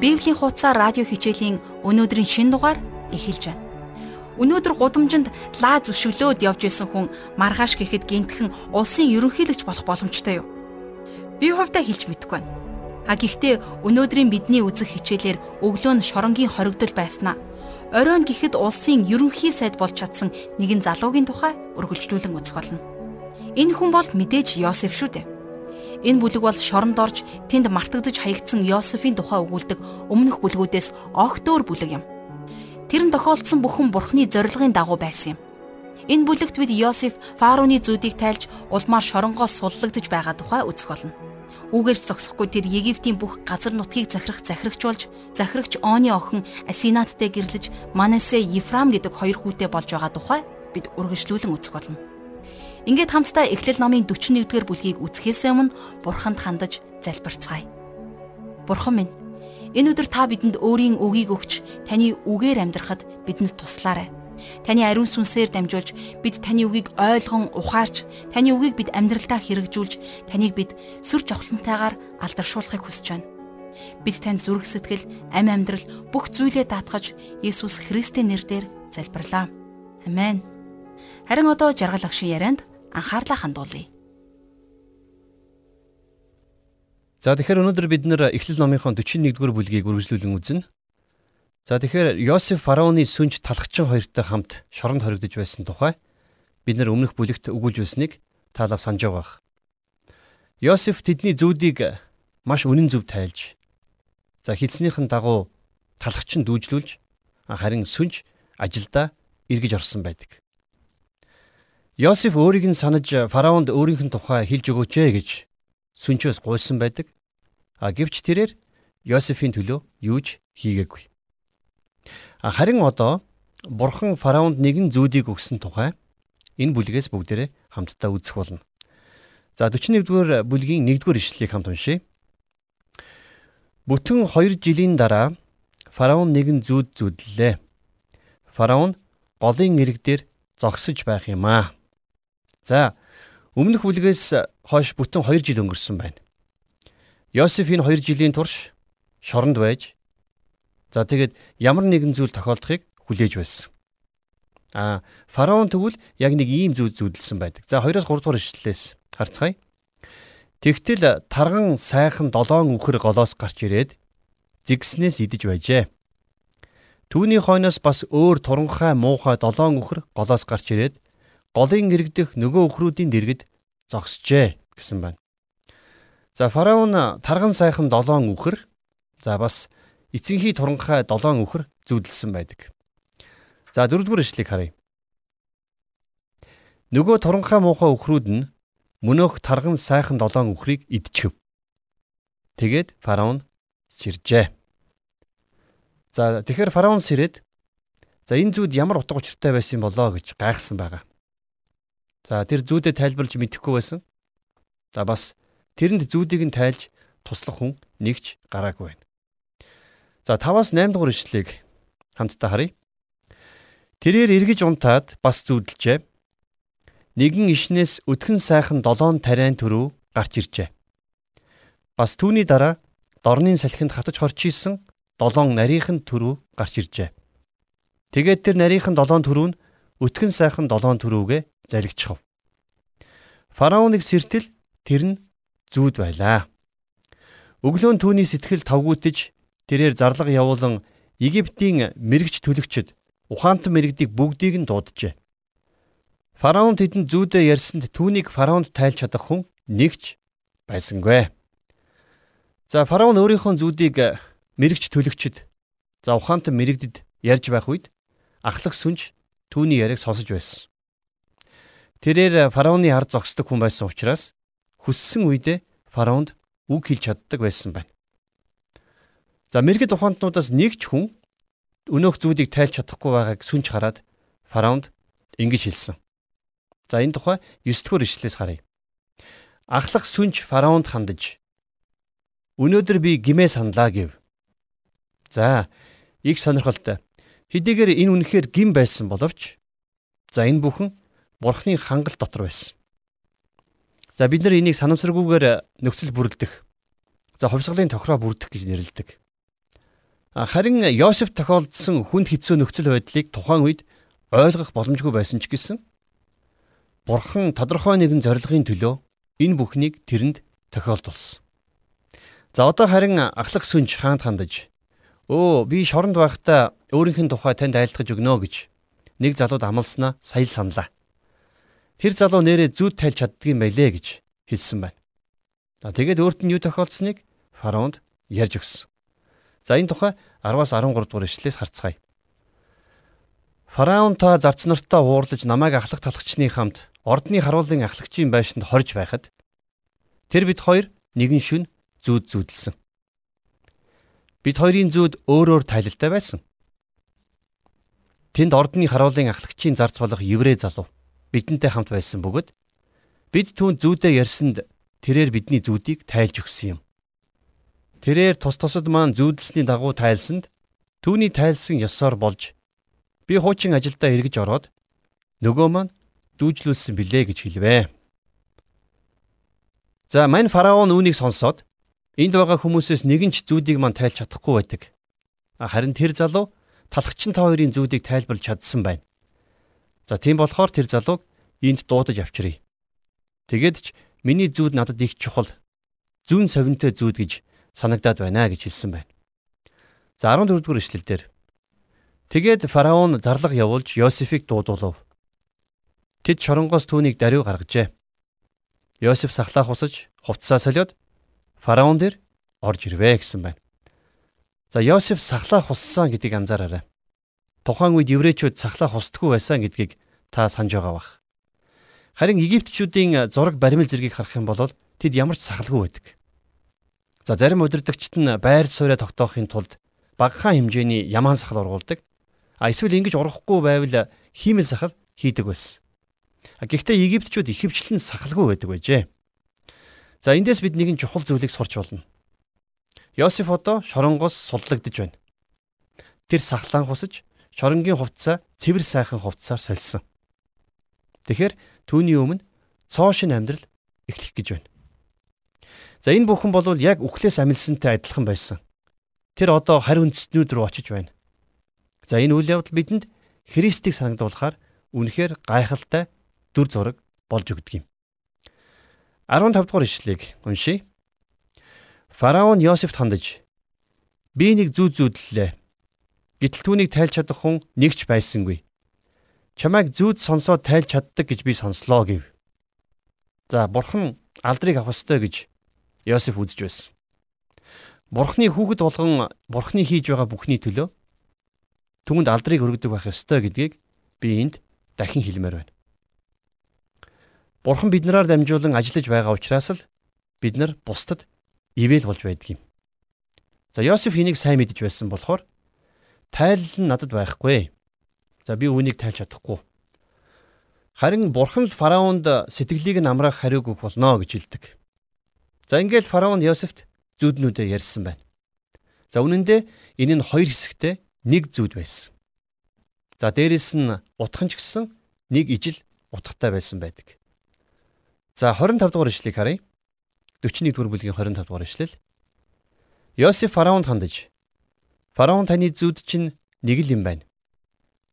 Библийн хуудасаар радио хичээлийн өнөөдрийн шин дугаар эхэлж байна. Өнөөдөр гудамжинд лаа зүшөглөөд явж исэн хүн маргааш гэхэд гинтхэн улсын ерөнхийлөгч болох боломжтой юу? Би хувьдаа хэлж мэдэхгүй байна. А гэхдээ өнөөдрийн бидний үзэх хичээлээр өглөө нь шоронгийн хоригдол байснаа оройн гэхэд улсын ерөнхий сайд болж чадсан нэгэн залуугийн тухай үргэлжлүүлэн үзэх болно. Энэ хүн бол мэдээж Йосеф шүү дээ. Энэ бүлэг бол шоронд орж тэнд мартагдж хаягдсан Йосефийн тухай өгүүлдэг өмнөх бүлгүүдээс огт өөр бүлэг юм. Тэр нь тохиолдсон бүхэн бурхны зорилгын дагуу байсан юм. Энэ бүлэгт бид Йосеф фароны зүүдийг тайлж улмаар шоронгоос суллагдж байгаа тухай үзэх болно. Үүгээрч зогсохгүй тэр Египтийн бүх газар нутгийг захирах захирагчулж, захирагч Оны охин Асинаттай гэрлэж Манасе Ефрам гэдэг хоёр хүүтэй болж байгаа тухай бид үргэлжлүүлэн үзэх болно. Ингээд хамтдаа Эхлэл номын 41-р бүлгийг үзэхээс өмнө Бурханд хандаж залбирцгаая. Бурхан минь, энэ өдөр та бидэнд өөрийн үгийг өгч таны үгээр амьдрахад бидэнд туслаарай. Таны ариун сүнсээр дамжуулж бид таны үгийг ойлгон ухаарч таны үгийг бид амьдралдаа хэрэгжүүлж таныг бид сүр жавхлантайгаар алдаршуулахыг хүсэж байна. Бид танд зүрх сэтгэл, ам амьдрал бүх зүйлээ даатгаж Есүс Христийн нэрээр залбирлаа. Амен. Харин одоо жаргал агшин ярианд анхаарлаа хандуулъя. За тэгэхээр өнөөдөр бид нэр Эхлэл номынхон 41-р бүлгийг үргэлжлүүлэн үзнэ. За тэгэхээр Йосеф фараоны сүнж талхчин хоёртой хамт шоронд хоригдож байсан тухай бид нар өмнөх бүлэгт өгүүлж байсныг таалав санаж байгаа. Йосеф тэдний зүүдийг маш үнэн зөв тайлж за хийцнийхэн дагуу талхчин дүүжлүүлж харин сүнж ажилдаа эргэж орсон байдаг. Йосеф өөрийг нь санаж фараонд өөрийнх нь тухай хэлж өгөөч ээ гэж сүнчөөс гуйсан байдаг. А гэвч тэрээр Йосефийн төлөө юуж хийгээгүй. Харин одоо бурхан фараонд нэгэн зүүдийг өгсөн тухай энэ бүлгээс бүгдээрээ хамтдаа үзэх болно. За 41-р бүлгийн 1-р ишлэлийг хамт уншъя. Бүтэн 2 жилийн дараа фараон нэгэн зүүд зүүдлээ. Фараон голын ирэг дээр зогсож байх юм аа. За өмнөх бүлгээс хойш бүтэн 2 жил өнгөрсөн байна. Йосеф энэ 2 жилийн турш шоронд байж за тэгээд ямар нэгэн зүйл тохиолдохыг хүлээж байсан. А фараон тэгвэл яг нэг ийм зүйл зүудэлсэн байдаг. За 2-оос 3 дугаар ишлэлээс харцгаая. Тэгтэл тарган сайхан долоон үхэр голоос гарч ирээд зигснээс идэж байжээ. Түүний хойноос бас өөр туранхай муухай долоон үхэр голоос гарч ирээд голын иргэдэх нөгөө өхрүүдийн дэргэд зогсжээ гэсэн байна. За фараон тарган сайхан долоон үхэр за бас эцэнхий туранхай долоон үхэр зүудэлсэн байдаг. За дөрөвдүгээр ишлэгийг харъя. Нөгөө туранхай муухай өхрүүд нь мөнөөх тарган сайхан долоон үхрийг идчихв. Тэгээд фараон сэржээ. За тэгэхээр фараон сэрээд за энэ зүуд ямар утга учиртай байсан болоо гэж гайхсан байгаа. За тэр зүүдэд тайлбарлаж мэдэхгүй байсан. За бас тэрэнд зүүдийг нь тайлж туслах хүн нэгч гараагүй байна. За 5-аас 8 дугаар ишлэгийг хамтдаа харъя. Тэрээр эргэж унтаад бас зүүдэлжээ. Нэгэн ишнээс өтгөн сайхан долоон тариан төрөө гарч иржээ. Бас түүний дараа дорны салхинд хатаж хорчийсэн долоон нарийнхан төрөө гарч иржээ. Тэгээд тэр нарийнхан долоон төрөө нь өтгөн сайхан долоон төрөөгээ залгичхав. Фараоныг сэртэл тэр нь зүүд байлаа. Өглөө түүний сэтгэл тавгуутж тэрээр зарлага явуулан Египтийн мэрэгч төлөгчд ухаантан мэрэгдийг бүгдийг нь дууджээ. Фараон тэдэнд зүүдэ ярьсанд түүнийг фараонд тайлж чадах хүн нэгч байсангүй. За фараон өөрийнхөө зүүдийг мэрэгч төлөгчд за ухаантан мэрэгдэд ярьж байх үед ахлах сүнж түүний яриаг сонсож байсан. Тэрээр фараоны ард зогсдог хүн байсан учраас хүссэн үедээ фараонд үг хэлж чаддаг байсан байна. За мэрэгд ухаантнуудаас нэг ч хүн өнөөх зүйлийг тайлж чадахгүй байгааг сүнж хараад фараонд ингэж хэлсэн. За энэ тухай 9 дугаар ишлээс харъя. Ахлах сүнж фараонд хандаж өнөөдөр би гимээ саналаа гэв. За их сонирхолтой. Хэдийгээр энэ үнэхээр гим байсан боловч за энэ бүхэн бурхны хангалт дотор байсан. За бид нар энийг санамсаргүйгээр нөхцөл бүрэлдэх. За хувьсгалын тохироо бүрдэх гэж нэрлэдэг. Харин Йосеф тохиолдсон хүнд хэцүү нөхцөл байдлыг тухайн үед ойлгох боломжгүй байсан ч гэсэн Бурхан тодорхой нэгэн зорилгын төлөө энэ бүхнийг тэрэнд тохиолдулсан. За одоо харин ахлах сүнж хаанд хандаж өө би шоронд байхдаа өөрийнх нь тухай танд айлтгаж өгнө гэж нэг залууд амласнаа сая саналаа. Тэр залуу нэрээ зүуд тайлж чаддгийм байлээ гэж хэлсэн байна. За тэгээд өөрт нь юу тохиолдсныг фараонд ярьж өгсөн. За энэ тухай 10-аас 13 дугаар ишлээс харцгаая. Фараон та зарц нартаа уурлаж намайг ахлах талагчны хамт ордны харуулын ахлагчийн байшинд хорж байхад тэр бид хоёр нэгэн шүн зүүд зүүдэлсэн. Бид хоёрын зүүд өөр өөр тайлалтай байсан. Тэнд ордны харуулын ахлагчийн зарц болох еврей залуу бидэнтэй хамт байсан бөгөөд бид түүн зүүдээ ярьсанд тэрээр бидний зүүдийг тайлж өгсөн юм. Тэрээр тус тусад маань зүүдэлсний дагуу тайлсанд түүний тайлсан ёсоор болж би хуучин ажилдаа эргэж ороод нөгөө маань дүүжлүүлсэн билээ гэж хэлвэ. За мань фараон үүнийг сонсоод энд байгаа хүмүүсээс нэгэн ч зүүдийг мань тайлж чадахгүй байдаг. Харин тэр залуу талхчин та хоёрын зүүдийг тайлбарлаж чадсан байна. За тийм болохоор тэр залууг энд дуудаж авчиръя. Тэгэд ч миний зүүд надад их чухал. Зүүн совинтой зүүд гэж санагдаад байна гэж хэлсэн байна. За 14 дугаар ишлэлдэр Тэгээд фараон зарлага явуулж Йосефийг дуудуулав. Тэд шоронгоос түүнийг даруй гаргажээ. Йосеф сахлаах усаж хувцсаа солиод фараон дээр орж ирвэ гэсэн байна. За Йосеф сахлаах уссан гэдгийг анзаараарай. Тухайн үед еврейчүүд сахлаах усдаггүй байсан гэдгийг та санаж байгаа бах. Харин египтчүүдийн зураг баримл зэргийг харах юм бол тэд ямар ч сахалгүй байдаг. За зарим удирдагчид нь байр суурьа тогтоохын тулд багахан хэмжээний ямаан сахал ургуулдаг. А эсвэл ингэж ургахгүй байвал хиймэл сахал хийдэг байсан. Гэхдээ Египтчүүд ихэвчлэн сахалгүй байдаг байжээ. За эндээс бид нэгэн чухал зүйлийг сурч болно. Йосеф одоо шоронгоос суллагдж байна. Тэр сахлаан хусаж шоронгийн хувцас цэвэр сайхан хувцсаар сольсон. Тэгэхээр түүний өмнө цоошин амьдрал эхлэх гэж байна. За энэ бүхэн бол яг үхлээс амилсантай адилхан байсан. Тэр одоо харь үндэстнүүд рүү очиж байна. За энэ үйл явдал бидэнд Христийг санагдуулахаар үнэхээр гайхалтай дүр зураг болж өгдөг юм. 15 дугаар ишлэгийг уншийе. Фараон Йосефт хандаж би нэг зүү зүүдлээ. Гэтэл түүнийг тайлж чадах хүн нэгч байсангүй. Чамайг зүүд сонсоод тайлж чаддаг гэж би сонслоо гэв. За бурхан алдрыг авах ёстой гэж Йосеф үзэж байсан. Бурхны хүүхэд болгон бурхны хийж байгаа бүхний төлөө түүнд алдрыг өргөдөг байх ёстой гэдгийг би энд дахин хэлмээр байна. Бурхан биднээр дамжуулан ажиллаж байгаа учраас л бид нар бусдад ивэл болж байдаг юм. За Йосеф энийг сайн мэдэж байсан болохоор тайлал нь надад байхгүй. За би үүнийг тайлж чадахгүй. Харин бурхан л фараонд сэтгэлийг нь амраах хариуг өгөх болно гэж хэлдэг. За ингээл фараон Йосефт зүуднүүдээ ярьсан байна. За үнэн дээр энэ нь хоёр хэсэгтэй нэг зүуд байсан. За дээрэс нь утхан ч гэсэн нэг ижил утгатай байсан байдаг. За 25 дугаар ишлэгийг харъя. 41 дугаар бүлгийн 25 дугаар ишлэл. Йосеф фараонд хандаж Фараон таны зүуд чинь нэг л юм байна.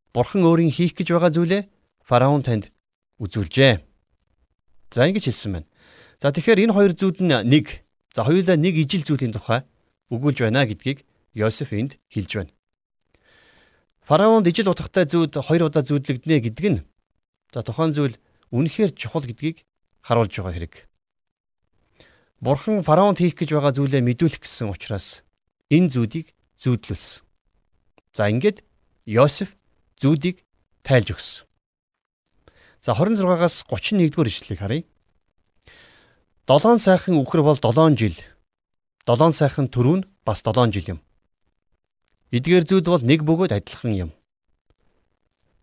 Бурхан өөрийн хийх гэж байгаа зүйлээ фараон танд үзүүлжээ. За ингэж хэлсэн байна. За тэгэхээр энэ хоёр зүуд нь нэг. За хоёулаа нэг ижил зүйлийн тухай өгүүлж байна гэдгийг Йосеф энд хэлж байна. Фараонд ижил утгатай зүуд хоёр удаа зүудлэгдэнэ гэдэг нь за тухайн зүйл үнэхээр чухал гэдгийг харуулж байгаа хэрэг. Бурхан фараонд хийх гэж байгаа зүйлээ мэдүүлэх гэсэн учраас энэ зүүдийг зүүдлүүлсэн. За ингээд Йосеф зүүдийг тайлж өгсөн. За 26-аас 31-р ишлэлийг харъя. Долоон сайхан үхэр бол 7 жил. Долоон сайхан төрүүн бас 7 жил юм. Эдгээр зүүд бол нэг бөгөөд адилхан юм.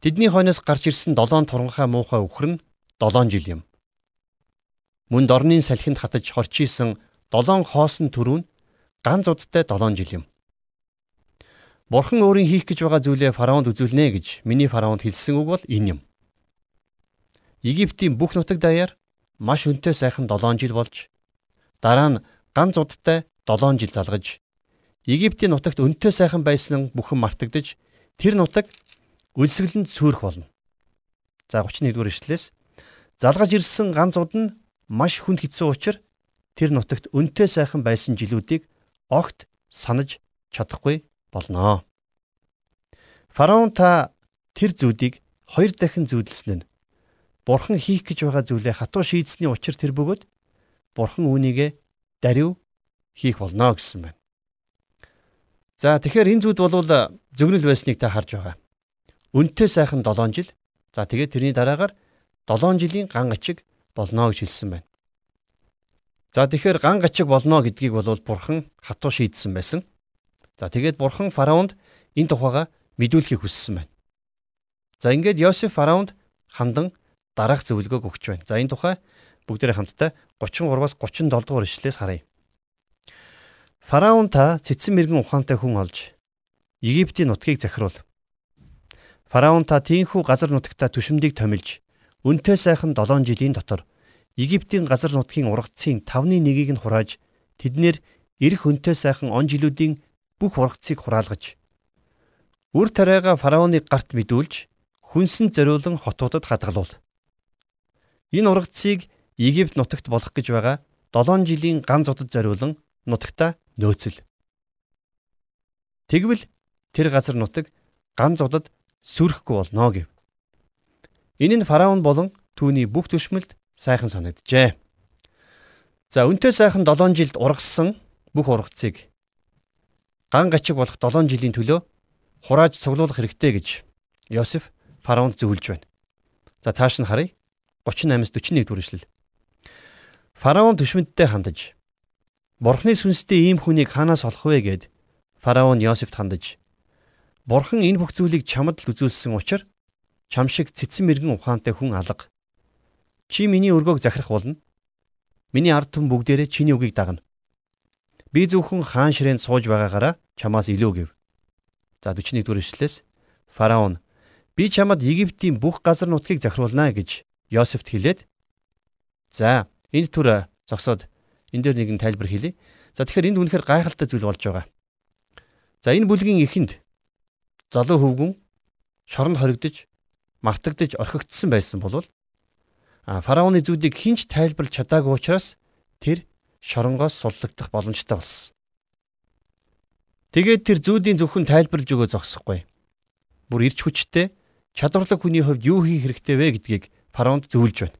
Тэдний хойноос гарч ирсэн 7 туранхай муухай үхэр нь 7 жил юм. Мөн дорны салхинд хатаж хорчийсэн долоон хоосон төрүүн ганц удтай 7 жил юм. Бурхан өөрийн хийх гэж байгаа зүйлээ фараонд үзүүлнэ гэж миний фараонд хэлсэн үг бол энэ юм. Египтийн бүх нутаг даяар маш өнтэй сайхан 7 жил болж дараа нь ганц удтай 7 жил залгаж Египтийн нутагт өнтэй сайхан байсан бүхэн мартагдж тэр нутаг өлсгөлөнд сүрэх болно. За 31-р эшлэлээс залгаж ирсэн ганцуд нь маш хүнд хэцүү учраас тэр нутагт өнтэй сайхан байсан жилүүдийг огт санаж чадахгүй болноо. Фараон та тэр зүйлийг хоёр дахин зүйдлсэн нь Бурхан хийх гэж байгаа зүйлээ хатуу шийдсэний учир тэр бөгөөд Бурхан үүнийгэ дарив хийх болно гэсэн байна. За тэгэхээр энэ зүйл бол зөгнөл байсныг та харж байгаа. Үнтэй сайхан 7 жил. За тэгээд тэрний дараагаар 7 жилийн ган ачиг болно гэж хэлсэн байна. За тэгэхээр ган ачиг болно гэдгийг бол бурхан хатуу шийдсэн байсан. За тэгээд бурхан фараонд энэ тухайга мэдүүлэхийг хүссэн байна. За ингээд Йосеф фараонд хандан дараах зөвлөгөөг өгч байна. За энэ тухай бүгдээрээ хамтдаа 33-аас 37 дугаар ишлээс харъя. Фараон та цэцэн мэрэгэн ухаантай хүн олж Египтийн нутгийг захируул. Фараон та тийхүү газар нутагта түшимдийг томилж үнтэй сайхан 7 жилийн дотор Египтийн газар нутгийн ургацын 5-ны 1-ийг нь хурааж тэднэр эрх үнтэй сайхан он жилүүдийн бүх ургацыг хураалгаж үр тариага фараоны гарт мэдүүлж хүнсэн зориулан хотуудад хадгалуул. Энэ ургацыг Египт нутагт болох гэж байгаа 7 жилийн ган зодод зориулан нутагта нөөцөл. Тэгвэл тэр газар нутаг ган зодод сүрхэхгүй болно гэв. Энэ нь фараон болон түүний бүх төшмөлд сайхан санагджээ. За үнтэй сайхан 7 жилд ургасан бүх ургацыг ган гачиг болох 7 жилийн төлөө хурааж цуглуулах хэрэгтэй гэж Йосеф фараонд зөвлөж байна. За цааш нь харъя. 38-с 41 дүгээр ишлэл. Фараон төшмөдтэй хандаж Бурхны сүнстэй ийм хүнийг хаанаас олох вэ гэд фараон Йосефт хандаж Бурхан энэ бүх зүйлийг чамд л үзүүлсэн учраас чам шиг цэцэн мэрэгэн ухаантай хүн алга. Чи миний өргөөг захирах болно. Миний ард түмэн бүгдээрээ чиний үгийг дагна. Би зөвхөн хаан ширээнд сууж байгаагаараа чамаас илүү гэв. За 41 дугаар ишлээс фараон би чамд Египтийн бүх газар нутгийг захируулна гэж Йосефт хэлээд за энэ түр зогсоод энэ дээр нэгэн тайлбар хэлье. За тэгэхээр энд үнэхээр гайхалтай зүйл болж байгаа. За энэ бүлгийн эхэнд залуу хөвгүн шоронд хоригдож мартагдж орхигдсон байсан болвол а фараоны зүйлийг хинч тайлбарлаж чадаагүй учраас тэр шоронгоос суллагдах боломжтой болсон. Тэгээд тэр зүйлийн зөвхөн тайлбарлаж өгөө зогсохгүй. Бүр ирч хүчтэй чадварлаг хүний хувьд юу хийх хэрэгтэй вэ гэдгийг фараонд зөвлөж байна.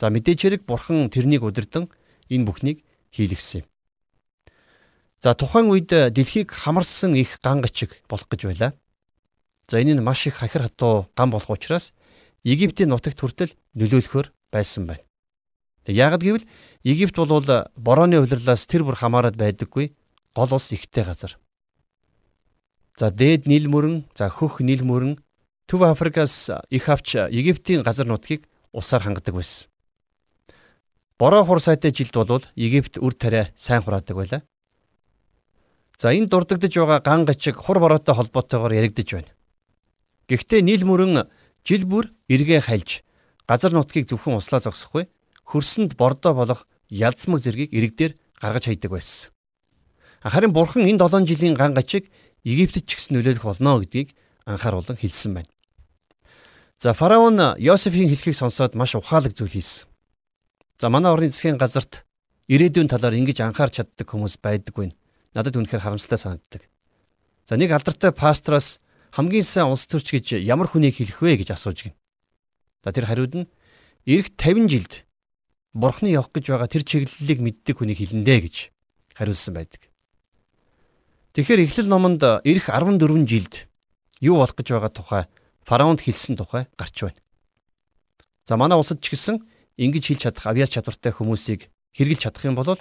За мэдээч хэрэг бурхан тэрнийг удирдан энэ бүхнийг хийлгсэн юм. За тухайн үед дэлхийг хамарсан их ган гачиг болох гэж байлаа. За энэ нь маш их хахир хатуу ган болох учраас Египтийн нутагт хүртэл нөлөөлөхөр байсан байна. Тэг яагад гэвэл Египт бол борооны улирлаас тэр бүр хамаарад байдаггүй гол ус ихтэй газар. За дээд нийл мөрөн, за хөх нийл мөрөн Төв Африкаас их авч Египтийн газар нутгийг усаар хангадаг байсан. Бороо хур сайтай жилд бол Египт үр тариа сайн хураадаг байлаа. За энэ дурддагдж байгаа ган гачиг хур бороотой холбоотойгоор яригдж байна. Гэхдээ нийл мөрөн жил бүр эргээ хайлж газар нутгийг зөвхөн услаа зогсохгүй хөрсөнд бордоо болох ялцмаг зэргийг иргэдээр гаргаж хайдаг байсан. Харин бурхан энэ 7 жилийн ган гачиг Египтэд ч гэсэн нөлөөлөх болно гэдгийг анхааруулan хэлсэн байна. За фараон Йосефийн хэлхийг сонсоод маш ухаалаг зүйл хийсэн. За манай орны засгийн газарт ирээдүйн талаар ингэж анхаарч чаддаг хүмүүс байдаггүй. Надад үнэхээр харамсалтай санагддаг. За нэг алдартай пастроос хамгийн сайн улс төрч гэж ямар хүнийг хэлэх вэ гэж асууж гин. За тэр хариуд нь эх 50 жилд бурхны явах гэж байгаа тэр чиглэлийг мэддэг хүнийг хэлэндэ гэж хариулсан байдаг. Тэгэхээр эхлэл номонд эх 14 жилд юу болох гэж байгаа тухай фараонд хэлсэн тухай гарч байна. За манай улсад ч гэсэн ингэж хэлж чадах авиас чадвартай хүмүүсийг хэрэгжилж чадах юм бол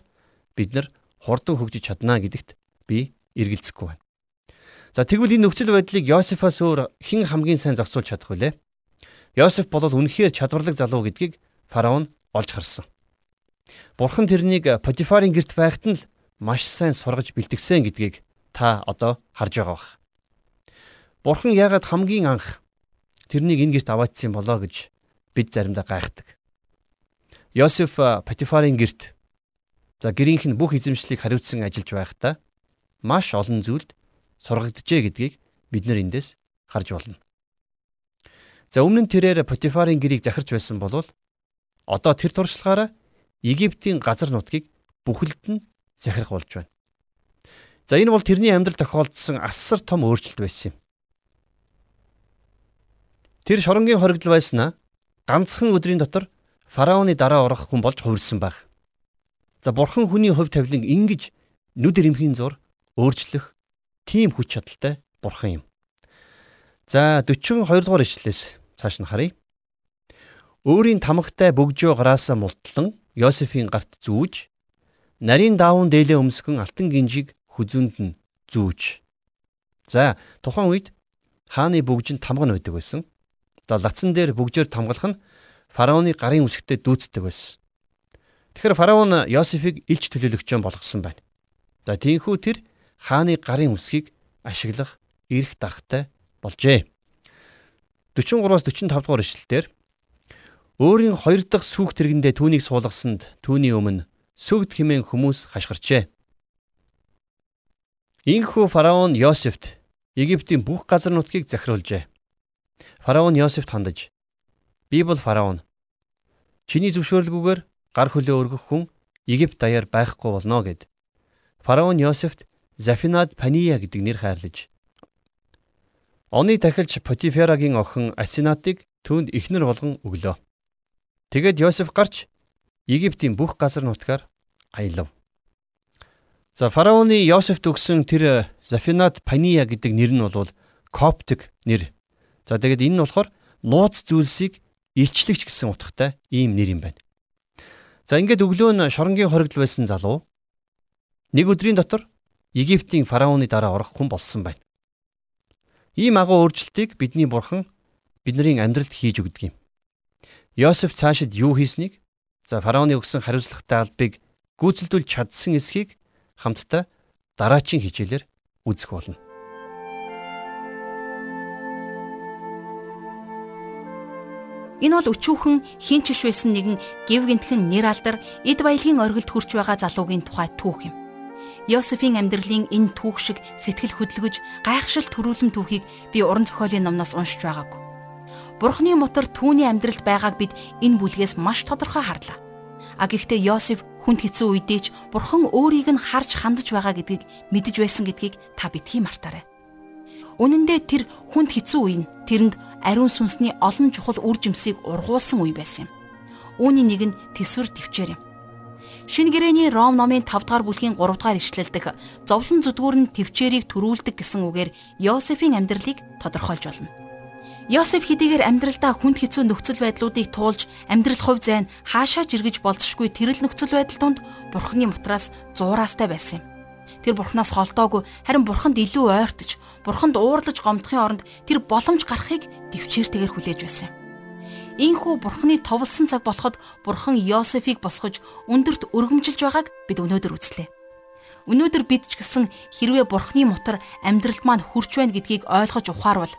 бид нар хурдан хөгжиж чадна гэдэгт би эргэлзэхгүй байна. За тэгвэл энэ нөхцөл байдлыг Йосефоос өөр хэн хамгийн сайн зохицуулж чадах вүлээ? Йосеф бол үнэхээр чадварлаг залуу гэдгийг фараон олж харсан. Бурхан тэрнийг Потифарын герт байхад нь л маш сайн сургаж бэлтгэсэн гэдгийг та одоо харж байгаа бах. Бурхан яагаад хамгийн анх тэрнийг энэ герт аваачсан болоо гэж бид заримдаа гайхдаг. Йосеф Патифарын герт за гэрийнх нь бүх эзэмшлийг хариуцсан ажиллаж байхдаа маш олон зүйлд сургагджээ гэдгийг бид нар эндээс харж болно. За өмнө нь тэрээр Потифарын гэрийг захирч байсан бол одоо тэр туршлагаараа Египтийн газар нутгийг бүхэлд нь захирах болж байна. За энэ бол тэрний амьдрал тохиолдсон асар том өөрчлөлт байсан юм. Тэр шоронгийн хоригдл байснаа ганцхан өдрийн дотор фараоны дараа орох хүн болж хувирсан байх. За бурхан хүний хувь тавилан ингэж нүд ирэмхийн зур өөрчлөх тийм хүч чадалтай бурхан юм. За 42 дугаар ишлэлээс цааш нь харъя. Өөрийн тамагтай бөгжөө гараасаа мултлан Йосефийн гарт зүүж нарийн даавун дээлээ өмсгөн алтан гинжиг хүзүнд нь зүүж. За тухайн үед хааны бөгжинд тамга нь байдаг байсан. За лацсан дээр бөгжөөр тамгалах нь фараоны гарын үсгтээ дүүцдэг байсан. Тэгэхээр фараон Йосефийг илч төлөөлөгчөөн болгосон байна. За тийхүү тэр хааны гарын үсгийг ашиглах эрх дарахтай болжээ. 43-аас 45 дугаар ишлэлээр өөрийн хоёр дахь сүх тэргэндээ түүнийг суулгасанд түүний өмнө сүгд химэн хүмүүс хашгирчээ. Инхүү фараон Йосефт Египтийн бүх газар нутгийг захируулжээ. Фараон Йосефт хандаж "Би бол фараон. Чиний зөвшөөрлгүйгээр гар хөлөө өргөх хүн Египт даяар байхгүй болно" гэд. Фараон Йосефт Зафинад Пания гэдэг нэр хайрлаж Оны тахилч Потиферагийн охин Асинатыг түүнд ихнэр болгон өглөө. Тэгээд Йосеф гарч Египтийн бүх газар нутгаар аялав. За фараоны Йосефт өгсөн тэр Зафинат Пания гэдэг нэр нь бол коптик нэр. За тэгээд энэ нь болохоор нууц зүйлсийг илчлэгч гэсэн утгатай ийм нэр юм байна. За ингээд өглөө нь шоронгийн хоригдл байсан залуу нэг өдрийн дотор Египтийн фараоны дараа орох хүн болсон байна. Ийм агуу өөрчлөлтийг бидний бурхан бидний амьдралд хийж өгдөг юм. Йосеф цаашид юу хийснийг за фараоны өгсөн хариуцлагатай албыг гүйцэлдүүлж чадсан эсхийг хамтдаа дараачийн хичээлээр үзэх болно. Энэ бол өчүүхэн хинчиш байсан нэгэн гів гинтхэн нэр алдар эд баялагын оргилд хүрч байгаа залуугийн тухай түүх юм. Йосефийн амьдралын энэ түүх шиг сэтгэл хөдлөж гайхшил төрүүлэн түүхийг би уран зохиолын номноос уншиж байгаагүй. Бурхны мотор түүний амьдралд байгааг бид энэ бүлгээс маш тодорхой харлаа. А гэхдээ Йосеф хүнд хэцүү үедээ ч Бурхан өөрийг нь харж хандаж байгаа гэдгийг мэдэж байсан гэдгийг та битгий мартаарай. Үнэн дээр тэр хүнд хэцүү үе нь тэрэнд ариун сүнсний олон чухал үр жимсийг ургуулсан үе байсан юм. Үүний нэг нь тэсвэр төвчээр юм. Шинэ гэрээний Ром номын 5 дугаар бүлгийн 3 дугаар ишлэлдэх зовлон зүдгүүр нь төвчээрийг төрүүлдэг гэсэн үгээр Йосефийн амьдралыг тодорхойлж болно. Йосеф хэдийгээр амьдралдаа хүнд хэцүү нөхцөл байдлуудыг туулж амьдрал хувь зайн хаашаа жиргэж болцшгүй тэрэл нөхцөл байдал донд Бурхны мутраас зураастай байсан юм. Тэр Бурханаас холдоогүй харин Бурханд илүү ойртож, Бурханд уурлаж гомдохын оронд тэр боломж гарахыг төвчээртэйгээр хүлээж байсан юм. Ийхүү бурхны товлсон цаг болоход бурхан Йосефийг босгож өндөрт өргөмжилж байгааг бид өнөөдөр үзлээ. Өнөөдөр бид ч гэсэн хэрвээ бурхны мутар амьдралд маань хүрч байна гэдгийг ойлгож ухаарвал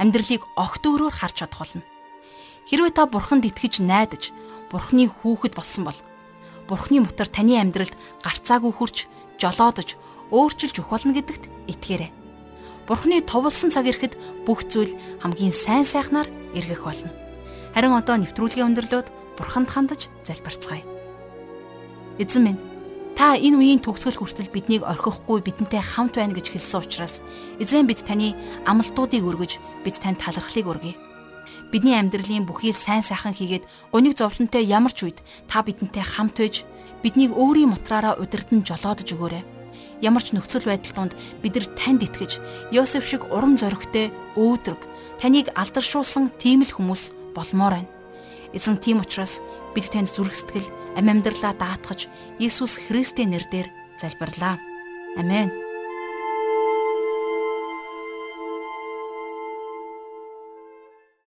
амьдралыг огт өөрөөр харж чадах болно. Хэрвээ та бурханд итгэж найдаж бурхны хүүхэд болсон бол бурхны мутар таны амьдралд гарцаагүй хүрч жолоодож өөрчилж өгөх болно гэдэгт итгээрэй. Бурхны товлсон цаг ирэхэд бүх зүйл хамгийн сайн сайхнаар эргэх болно. Харин одоо нэвтрүүлгийн өндөрлөд бурханд хандаж залбирцгаая. Эзэн минь та энэ үеийн төгсгөл хүртэл биднийг орхихгүй бидэнтэй хамт байна гэж хэлсэн учраас эзэн бид таны амлалтуудыг өргөж бид танд талархлыг өргөе. Бидний амьдралын бүхий сайн сайхан хийгээд гуниг зовлонтой ямар ч үед та бидэнтэй хамт байж биднийг өөрийн мутраараа удирдан жолоодож өгөөрэй. Ямар ч нөхцөл байдал донд бид нар танд итгэж Йосеф шиг урам зоригтой өөдрөг таныг алдаршуулсан тийм л хүмүүс болмоор байна. Эзэн тийм учраас бид танд зүрх сэтгэл, амь амьдралаа даатгаж Иесус Христийн нэрээр залбирлаа. Амен.